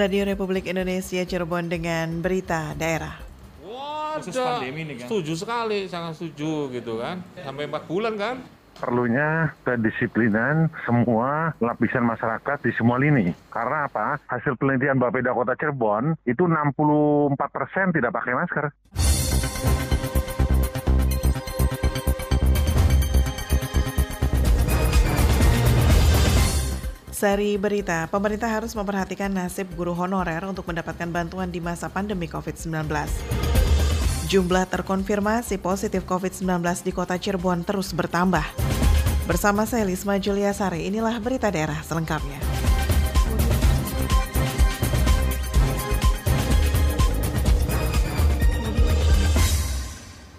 Radio Republik Indonesia Cirebon dengan berita daerah. Khusus pandemi nih kan? Setuju sekali, sangat setuju gitu kan. Sampai 4 bulan kan? perlunya kedisiplinan semua lapisan masyarakat di semua lini. Karena apa? Hasil penelitian Bapeda Kota Cirebon itu 64 persen tidak pakai masker. Sari berita, pemerintah harus memperhatikan nasib guru honorer untuk mendapatkan bantuan di masa pandemi COVID-19. Jumlah terkonfirmasi positif COVID-19 di kota Cirebon terus bertambah. Bersama saya Lisma Julia Sari, inilah berita daerah selengkapnya.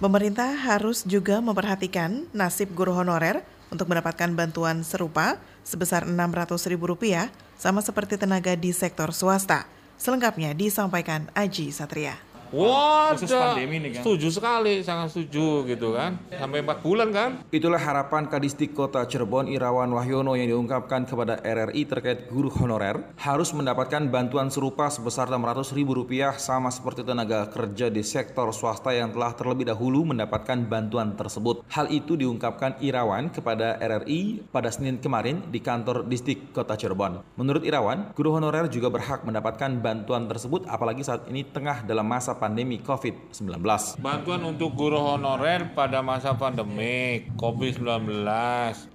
Pemerintah harus juga memperhatikan nasib guru honorer untuk mendapatkan bantuan serupa sebesar Rp600.000 sama seperti tenaga di sektor swasta. Selengkapnya disampaikan Aji Satria. Wah, khusus pandemi nih kan? Setuju sekali, sangat setuju gitu kan. Sampai 4 bulan kan? Itulah harapan Kadistik Kota Cirebon Irawan Wahyono yang diungkapkan kepada RRI terkait guru honorer harus mendapatkan bantuan serupa sebesar Rp600.000 sama seperti tenaga kerja di sektor swasta yang telah terlebih dahulu mendapatkan bantuan tersebut. Hal itu diungkapkan Irawan kepada RRI pada Senin kemarin di kantor Distik Kota Cirebon. Menurut Irawan, guru honorer juga berhak mendapatkan bantuan tersebut apalagi saat ini tengah dalam masa pandemi COVID-19. Bantuan untuk guru honorer pada masa pandemi COVID-19,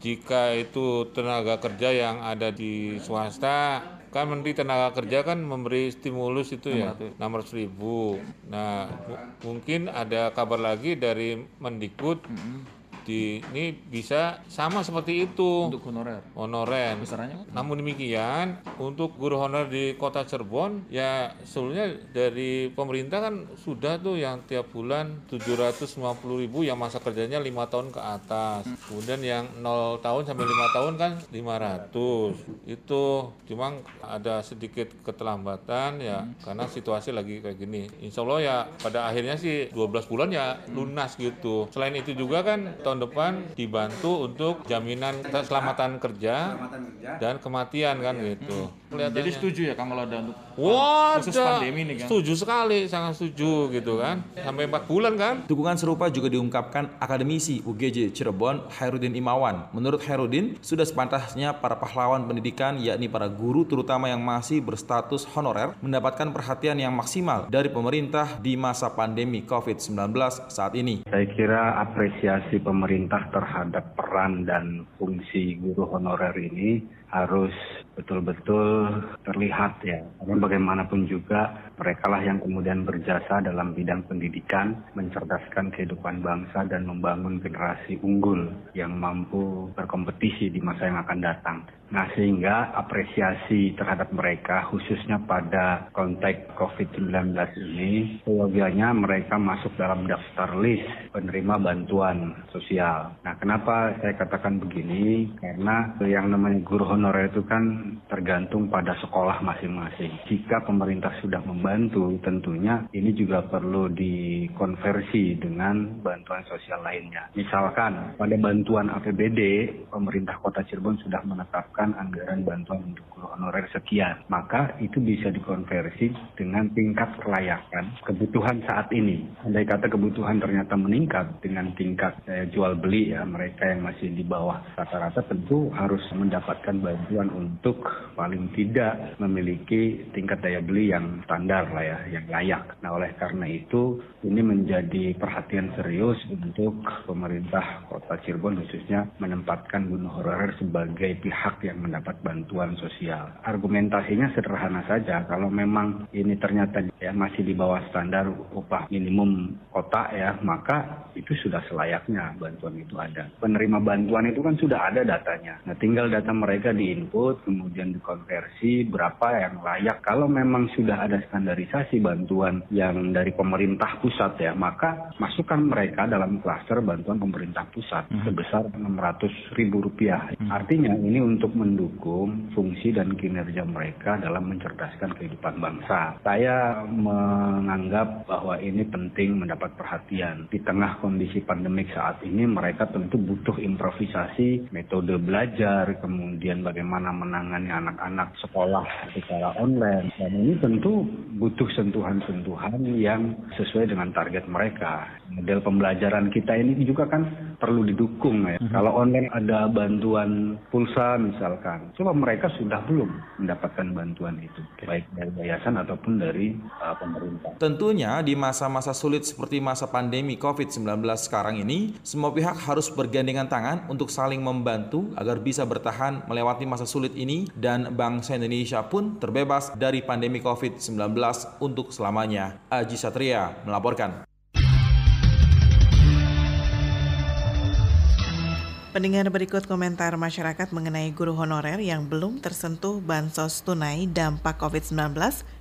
jika itu tenaga kerja yang ada di swasta, kan Menteri Tenaga Kerja kan memberi stimulus itu ya 600 ribu. Nah mungkin ada kabar lagi dari Mendikbud di ini bisa sama seperti itu. Untuk honorer. Honorer. Besarannya namun demikian untuk guru honorer di kota Cirebon ya sebelumnya dari pemerintah kan sudah tuh yang tiap bulan 750 ribu yang masa kerjanya lima tahun ke atas. Kemudian yang 0 tahun sampai lima tahun kan 500 itu cuma ada sedikit keterlambatan ya karena situasi lagi kayak gini. Insya Allah ya pada akhirnya sih 12 bulan ya lunas gitu. Selain itu juga kan tahun tahun depan dibantu untuk jaminan keselamatan kerja dan kematian kan gitu. Jadi setuju ya Kang kalau ada untuk Wah, khusus pandemi nih kan? Setuju sekali, sangat setuju gitu kan. Sampai 4 bulan kan. Dukungan serupa juga diungkapkan akademisi UGJ Cirebon Hairudin Imawan. Menurut Hairudin, sudah sepantasnya para pahlawan pendidikan yakni para guru terutama yang masih berstatus honorer mendapatkan perhatian yang maksimal dari pemerintah di masa pandemi COVID-19 saat ini. Saya kira apresiasi pemerintah terhadap peran dan fungsi guru honorer ini harus betul-betul terlihat ya. Karena bagaimanapun juga mereka lah yang kemudian berjasa dalam bidang pendidikan, mencerdaskan kehidupan bangsa dan membangun generasi unggul yang mampu berkompetisi di masa yang akan datang. Nah sehingga apresiasi terhadap mereka khususnya pada konteks COVID-19 ini seyogianya mereka masuk dalam daftar list penerima bantuan sosial. Nah kenapa saya katakan begini? Karena yang namanya guru honorer itu kan tergantung pada sekolah masing-masing. Jika pemerintah sudah membantu tentunya ini juga perlu dikonversi dengan bantuan sosial lainnya. Misalkan pada bantuan APBD pemerintah kota Cirebon sudah menetapkan menetapkan anggaran bantuan untuk guru honorer sekian, maka itu bisa dikonversi dengan tingkat kelayakan kebutuhan saat ini. Andai kata kebutuhan ternyata meningkat dengan tingkat eh, jual beli ya, mereka yang masih di bawah rata-rata tentu harus mendapatkan bantuan untuk paling tidak memiliki tingkat daya beli yang standar lah ya, yang layak. Nah oleh karena itu ini menjadi perhatian serius untuk pemerintah kota Cirebon khususnya menempatkan guru honorer sebagai pihak yang mendapat bantuan sosial. Argumentasinya sederhana saja, kalau memang ini ternyata ya masih di bawah standar upah minimum kota ya, maka itu sudah selayaknya bantuan itu ada. Penerima bantuan itu kan sudah ada datanya. Nah, tinggal data mereka diinput, kemudian dikonversi berapa yang layak. Kalau memang sudah ada standarisasi bantuan yang dari pemerintah pusat ya, maka masukkan mereka dalam klaster bantuan pemerintah pusat hmm. sebesar 600 ribu rupiah. Hmm. Artinya ini untuk mendukung fungsi dan kinerja mereka dalam mencerdaskan kehidupan bangsa. Saya menganggap bahwa ini penting mendapat perhatian di tengah kondisi kondisi pandemik saat ini mereka tentu butuh improvisasi, metode belajar, kemudian bagaimana menangani anak-anak sekolah secara online. Dan ini tentu butuh sentuhan-sentuhan yang sesuai dengan target mereka. Model pembelajaran kita ini juga kan perlu didukung ya. Mm -hmm. Kalau online ada bantuan pulsa misalkan, coba mereka sudah belum mendapatkan bantuan itu, baik dari yayasan ataupun dari uh, pemerintah. Tentunya di masa-masa sulit seperti masa pandemi COVID-19 sekarang ini, semua pihak harus bergandengan tangan untuk saling membantu agar bisa bertahan melewati masa sulit ini dan bangsa Indonesia pun terbebas dari pandemi COVID-19 untuk selamanya. Aji Satria melaporkan. Pendengar berikut komentar masyarakat mengenai guru honorer yang belum tersentuh bansos tunai dampak COVID-19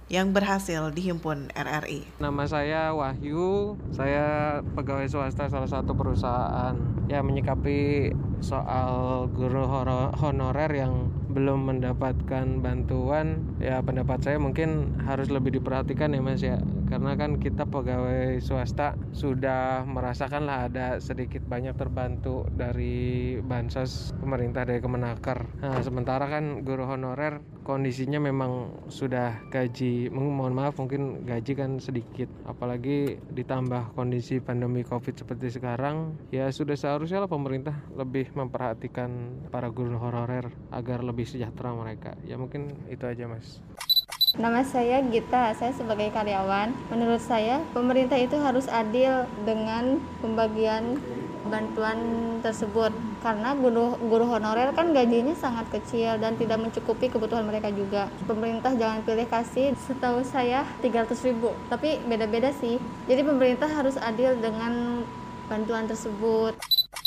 yang berhasil dihimpun RRI. Nama saya Wahyu, saya pegawai swasta salah satu perusahaan. Ya menyikapi soal guru honorer yang belum mendapatkan bantuan, ya pendapat saya mungkin harus lebih diperhatikan ya Mas ya. Karena kan kita pegawai swasta sudah merasakan lah ada sedikit banyak terbantu dari bansos pemerintah dari Kemenaker. Nah, sementara kan guru honorer kondisinya memang sudah gaji mohon maaf mungkin gaji kan sedikit. Apalagi ditambah kondisi pandemi covid seperti sekarang ya sudah seharusnya lah pemerintah lebih memperhatikan para guru honorer agar lebih sejahtera mereka. Ya mungkin itu aja mas Nama saya Gita, saya sebagai karyawan. Menurut saya, pemerintah itu harus adil dengan pembagian bantuan tersebut karena guru guru honorer kan gajinya sangat kecil dan tidak mencukupi kebutuhan mereka juga. Pemerintah jangan pilih kasih setahu saya 300 ribu, tapi beda-beda sih. Jadi pemerintah harus adil dengan bantuan tersebut.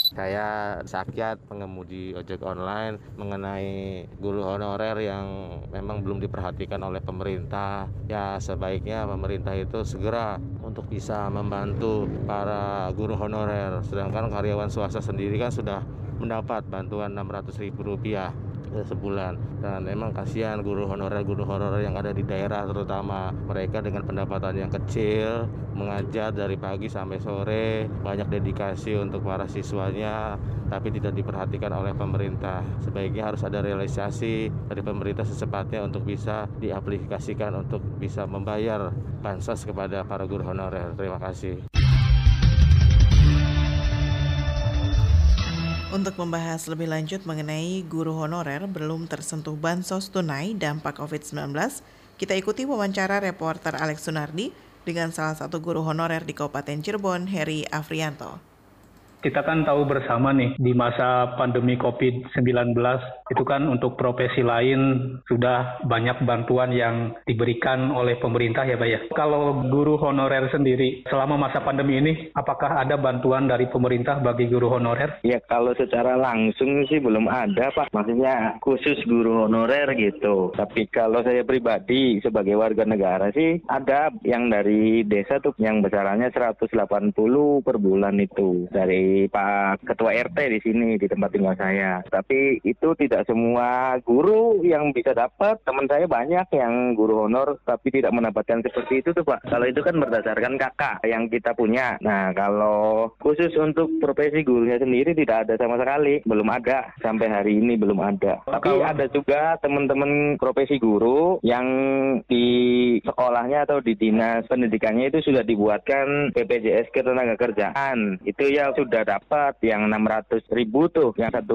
Saya Sakyat, pengemudi ojek online mengenai guru honorer yang memang belum diperhatikan oleh pemerintah. Ya sebaiknya pemerintah itu segera untuk bisa membantu para guru honorer. Sedangkan karyawan swasta sendiri kan sudah mendapat bantuan Rp600.000 sebulan. Dan memang kasihan guru honorer guru honorer yang ada di daerah terutama mereka dengan pendapatan yang kecil mengajar dari pagi sampai sore banyak dedikasi untuk para siswanya tapi tidak diperhatikan oleh pemerintah. Sebaiknya harus ada realisasi dari pemerintah secepatnya untuk bisa diaplikasikan untuk bisa membayar bansos kepada para guru honorer. Terima kasih Untuk membahas lebih lanjut mengenai guru honorer belum tersentuh bansos tunai dampak COVID-19, kita ikuti wawancara reporter Alex Sunardi dengan salah satu guru honorer di Kabupaten Cirebon, Heri Afrianto. Kita kan tahu bersama nih di masa pandemi COVID-19 itu kan untuk profesi lain sudah banyak bantuan yang diberikan oleh pemerintah ya Pak ya. Kalau guru honorer sendiri selama masa pandemi ini apakah ada bantuan dari pemerintah bagi guru honorer? Ya kalau secara langsung sih belum ada Pak. Maksudnya khusus guru honorer gitu. Tapi kalau saya pribadi sebagai warga negara sih ada yang dari desa tuh yang besarannya 180 per bulan itu dari Pak Ketua RT di sini di tempat tinggal saya. Tapi itu tidak semua guru yang bisa dapat. Teman saya banyak yang guru honor tapi tidak mendapatkan seperti itu tuh Pak. Kalau itu kan berdasarkan kakak yang kita punya. Nah kalau khusus untuk profesi gurunya sendiri tidak ada sama sekali. Belum ada sampai hari ini belum ada. Tapi ada juga teman-teman profesi guru yang di sekolahnya atau di dinas pendidikannya itu sudah dibuatkan BPJS Ketenagakerjaan. Itu ya sudah sudah dapat yang 600 ribu tuh yang 1,2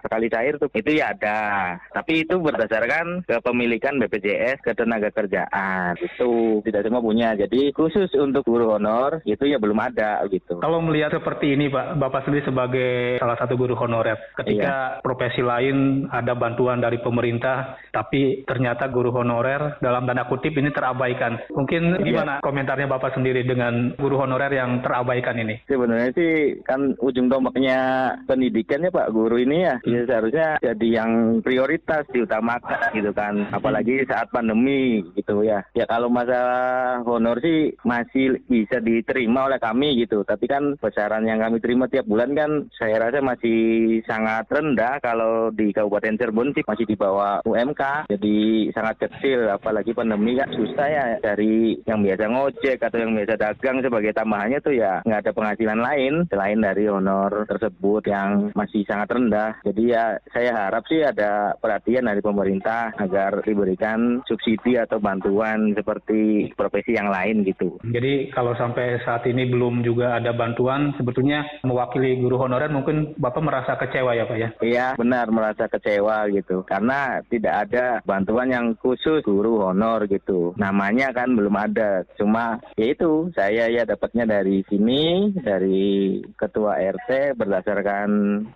sekali cair tuh itu ya ada tapi itu berdasarkan kepemilikan BPJS ketenaga kerjaan itu tidak semua punya jadi khusus untuk guru honor itu ya belum ada gitu kalau melihat seperti ini Pak Bapak sendiri sebagai salah satu guru honorer ketika iya. profesi lain ada bantuan dari pemerintah tapi ternyata guru honorer dalam tanda kutip ini terabaikan mungkin iya. gimana iya. komentarnya Bapak sendiri dengan guru honorer yang terabaikan ini sebenarnya sih kan ujung tombaknya pendidikan ya Pak guru ini ya, ya seharusnya jadi yang prioritas diutamakan gitu kan. Apalagi saat pandemi gitu ya. Ya kalau masalah honor sih masih bisa diterima oleh kami gitu. Tapi kan besaran yang kami terima tiap bulan kan saya rasa masih sangat rendah. Kalau di Kabupaten Cirebon sih masih di bawah UMK jadi sangat kecil. Apalagi pandemi kan susah ya dari yang biasa ngojek atau yang biasa dagang sebagai tambahannya tuh ya nggak ada penghasilan lain. Selain dari honor tersebut yang masih sangat rendah jadi ya saya harap sih ada perhatian dari pemerintah agar diberikan subsidi atau bantuan seperti profesi yang lain gitu. Jadi kalau sampai saat ini belum juga ada bantuan, sebetulnya mewakili guru honorer mungkin Bapak merasa kecewa ya Pak ya? Iya benar merasa kecewa gitu. Karena tidak ada bantuan yang khusus guru honor gitu. Namanya kan belum ada. Cuma ya itu saya ya dapatnya dari sini, dari ketua RT berdasarkan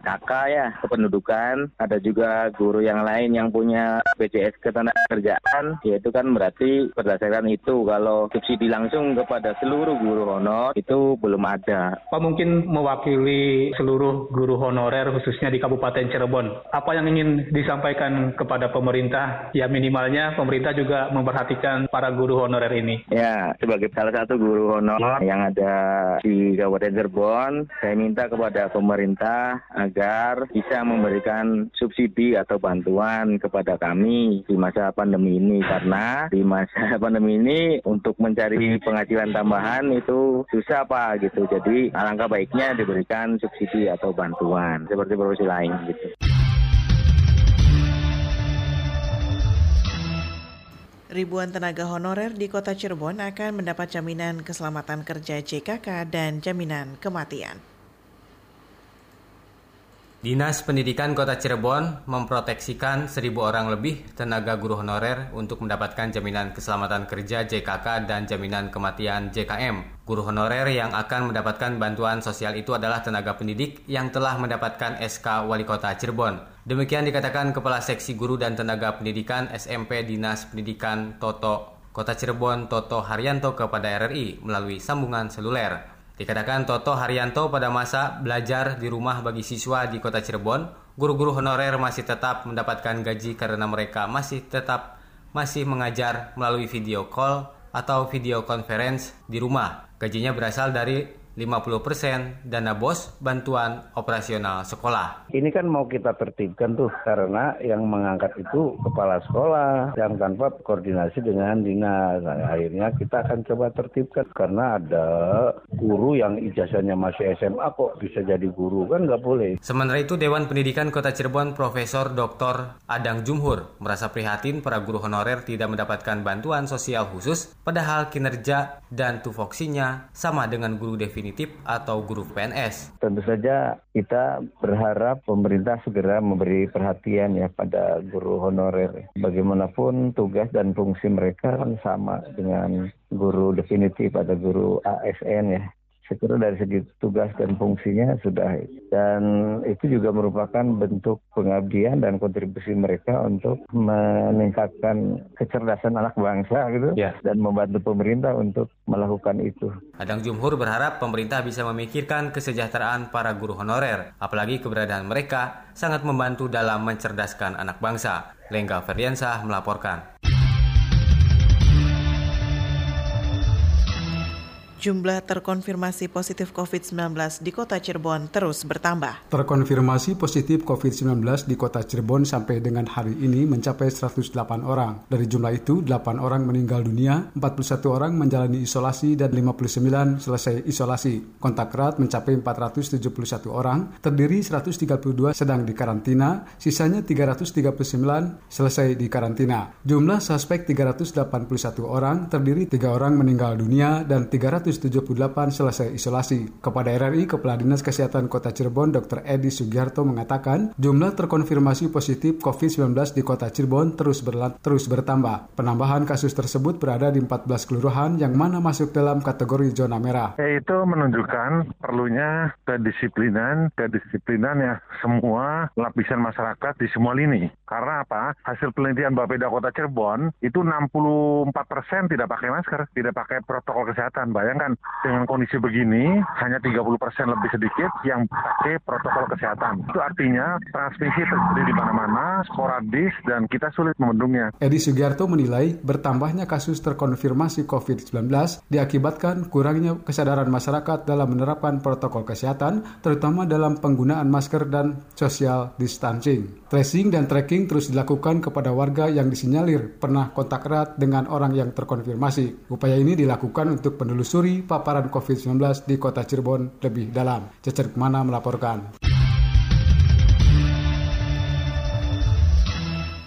kakak ya kependudukan. Ada juga guru yang lain yang punya BPJS ketenagakerjaan, yaitu kan berarti berdasarkan itu kalau subsidi langsung kepada seluruh guru honor itu belum ada. Pak mungkin mewakili seluruh guru honorer khususnya di Kabupaten Cirebon. Apa yang ingin disampaikan kepada pemerintah? Ya minimalnya pemerintah juga memperhatikan para guru honorer ini. Ya, sebagai salah satu guru honor yang ada di Kabupaten Cirebon, saya minta kepada pemerintah agar bisa memberikan subsidi atau bantuan kepada kami di masa pandemi ini karena di masa pandemi ini untuk mencari penghasilan tambahan itu susah Pak gitu. Jadi alangkah baiknya diberikan subsidi atau bantuan seperti profesi lain gitu. Ribuan tenaga honorer di kota Cirebon akan mendapat jaminan keselamatan kerja JKK dan jaminan kematian. Dinas Pendidikan Kota Cirebon memproteksikan seribu orang lebih tenaga guru honorer untuk mendapatkan jaminan keselamatan kerja JKK dan jaminan kematian JKM. Guru honorer yang akan mendapatkan bantuan sosial itu adalah tenaga pendidik yang telah mendapatkan SK Wali Kota Cirebon. Demikian dikatakan Kepala Seksi Guru dan Tenaga Pendidikan SMP Dinas Pendidikan Toto Kota Cirebon Toto Haryanto kepada RRI melalui sambungan seluler. Dikatakan Toto Haryanto pada masa belajar di rumah bagi siswa di kota Cirebon, guru-guru honorer masih tetap mendapatkan gaji karena mereka masih tetap masih mengajar melalui video call atau video conference di rumah. Gajinya berasal dari 50% dana bos bantuan operasional sekolah. Ini kan mau kita tertibkan tuh karena yang mengangkat itu kepala sekolah yang tanpa koordinasi dengan dinas. Nah, akhirnya kita akan coba tertibkan karena ada guru yang ijazahnya masih SMA kok bisa jadi guru kan nggak boleh. Sementara itu Dewan Pendidikan Kota Cirebon Profesor Dr. Adang Jumhur merasa prihatin para guru honorer tidak mendapatkan bantuan sosial khusus padahal kinerja dan tufoksinya sama dengan guru definitif definitif atau guru PNS. Tentu saja kita berharap pemerintah segera memberi perhatian ya pada guru honorer. Bagaimanapun tugas dan fungsi mereka kan sama dengan guru definitif atau guru ASN ya saya kira dari segi tugas dan fungsinya sudah dan itu juga merupakan bentuk pengabdian dan kontribusi mereka untuk meningkatkan kecerdasan anak bangsa gitu ya. dan membantu pemerintah untuk melakukan itu. Adang Jumhur berharap pemerintah bisa memikirkan kesejahteraan para guru honorer, apalagi keberadaan mereka sangat membantu dalam mencerdaskan anak bangsa. Lengga Ferdiansah melaporkan. Jumlah terkonfirmasi positif COVID-19 di kota Cirebon terus bertambah. Terkonfirmasi positif COVID-19 di kota Cirebon sampai dengan hari ini mencapai 108 orang. Dari jumlah itu, 8 orang meninggal dunia, 41 orang menjalani isolasi, dan 59 selesai isolasi. Kontak erat mencapai 471 orang, terdiri 132 sedang di karantina, sisanya 339 selesai di karantina. Jumlah suspek 381 orang, terdiri 3 orang meninggal dunia dan 300 178 selesai isolasi. Kepada RRI, Kepala Dinas Kesehatan Kota Cirebon, Dr. Edi Sugiharto mengatakan, jumlah terkonfirmasi positif COVID-19 di Kota Cirebon terus terus bertambah. Penambahan kasus tersebut berada di 14 kelurahan yang mana masuk dalam kategori zona merah. Itu menunjukkan perlunya kedisiplinan, kedisiplinan ya semua lapisan masyarakat di semua lini. Karena apa? Hasil penelitian Bapeda Kota Cirebon itu 64 persen tidak pakai masker, tidak pakai protokol kesehatan. Bayangkan dengan kondisi begini hanya 30 persen lebih sedikit yang pakai protokol kesehatan. Itu artinya transmisi terjadi di mana-mana, sporadis dan kita sulit membendungnya. Edi Sugiarto menilai bertambahnya kasus terkonfirmasi COVID-19 diakibatkan kurangnya kesadaran masyarakat dalam menerapkan protokol kesehatan, terutama dalam penggunaan masker dan social distancing. Tracing dan tracking terus dilakukan kepada warga yang disinyalir pernah kontak erat dengan orang yang terkonfirmasi. Upaya ini dilakukan untuk menelusuri paparan COVID-19 di kota Cirebon lebih dalam. Cecer Ke mana melaporkan.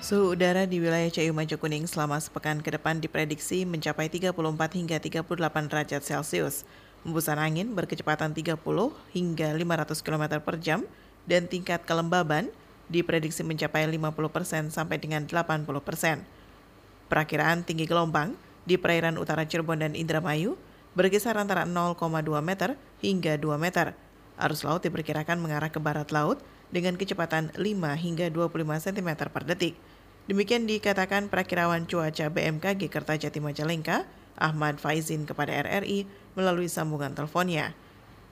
Suhu udara di wilayah Cayu Maju Kuning selama sepekan ke depan diprediksi mencapai 34 hingga 38 derajat Celcius. Hembusan angin berkecepatan 30 hingga 500 km per jam dan tingkat kelembaban diprediksi mencapai 50 persen sampai dengan 80 persen. Perakiraan tinggi gelombang di perairan utara Cirebon dan Indramayu berkisar antara 0,2 meter hingga 2 meter. Arus laut diperkirakan mengarah ke barat laut dengan kecepatan 5 hingga 25 cm per detik. Demikian dikatakan perakirawan cuaca BMKG Kertajati Majalengka, Ahmad Faizin kepada RRI melalui sambungan teleponnya.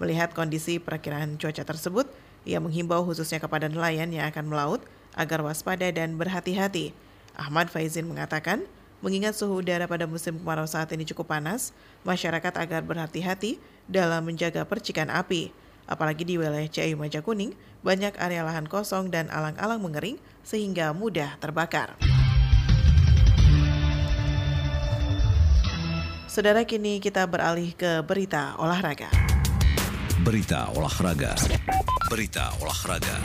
Melihat kondisi perakiraan cuaca tersebut, ia menghimbau khususnya kepada nelayan yang akan melaut agar waspada dan berhati-hati. Ahmad Faizin mengatakan, mengingat suhu udara pada musim kemarau saat ini cukup panas, masyarakat agar berhati-hati dalam menjaga percikan api. Apalagi di wilayah Ciayu Majakuning, banyak area lahan kosong dan alang-alang mengering sehingga mudah terbakar. Saudara kini kita beralih ke berita olahraga. Berita olahraga. Berita olahraga.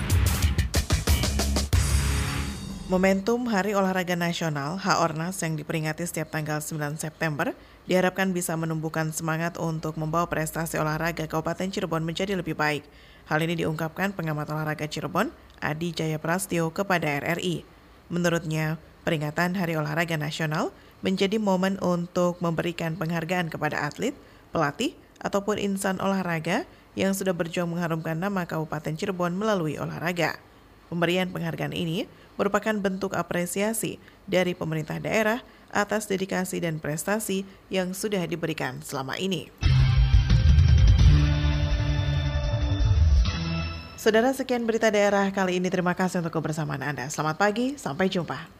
Momentum Hari Olahraga Nasional HORNAS yang diperingati setiap tanggal 9 September diharapkan bisa menumbuhkan semangat untuk membawa prestasi olahraga Kabupaten Cirebon menjadi lebih baik. Hal ini diungkapkan pengamat olahraga Cirebon, Adi Jaya Prastio kepada RRI. Menurutnya, peringatan Hari Olahraga Nasional menjadi momen untuk memberikan penghargaan kepada atlet, pelatih, ataupun insan olahraga yang sudah berjuang mengharumkan nama Kabupaten Cirebon melalui olahraga. Pemberian penghargaan ini merupakan bentuk apresiasi dari pemerintah daerah atas dedikasi dan prestasi yang sudah diberikan selama ini. Saudara sekian berita daerah kali ini. Terima kasih untuk kebersamaan Anda. Selamat pagi, sampai jumpa.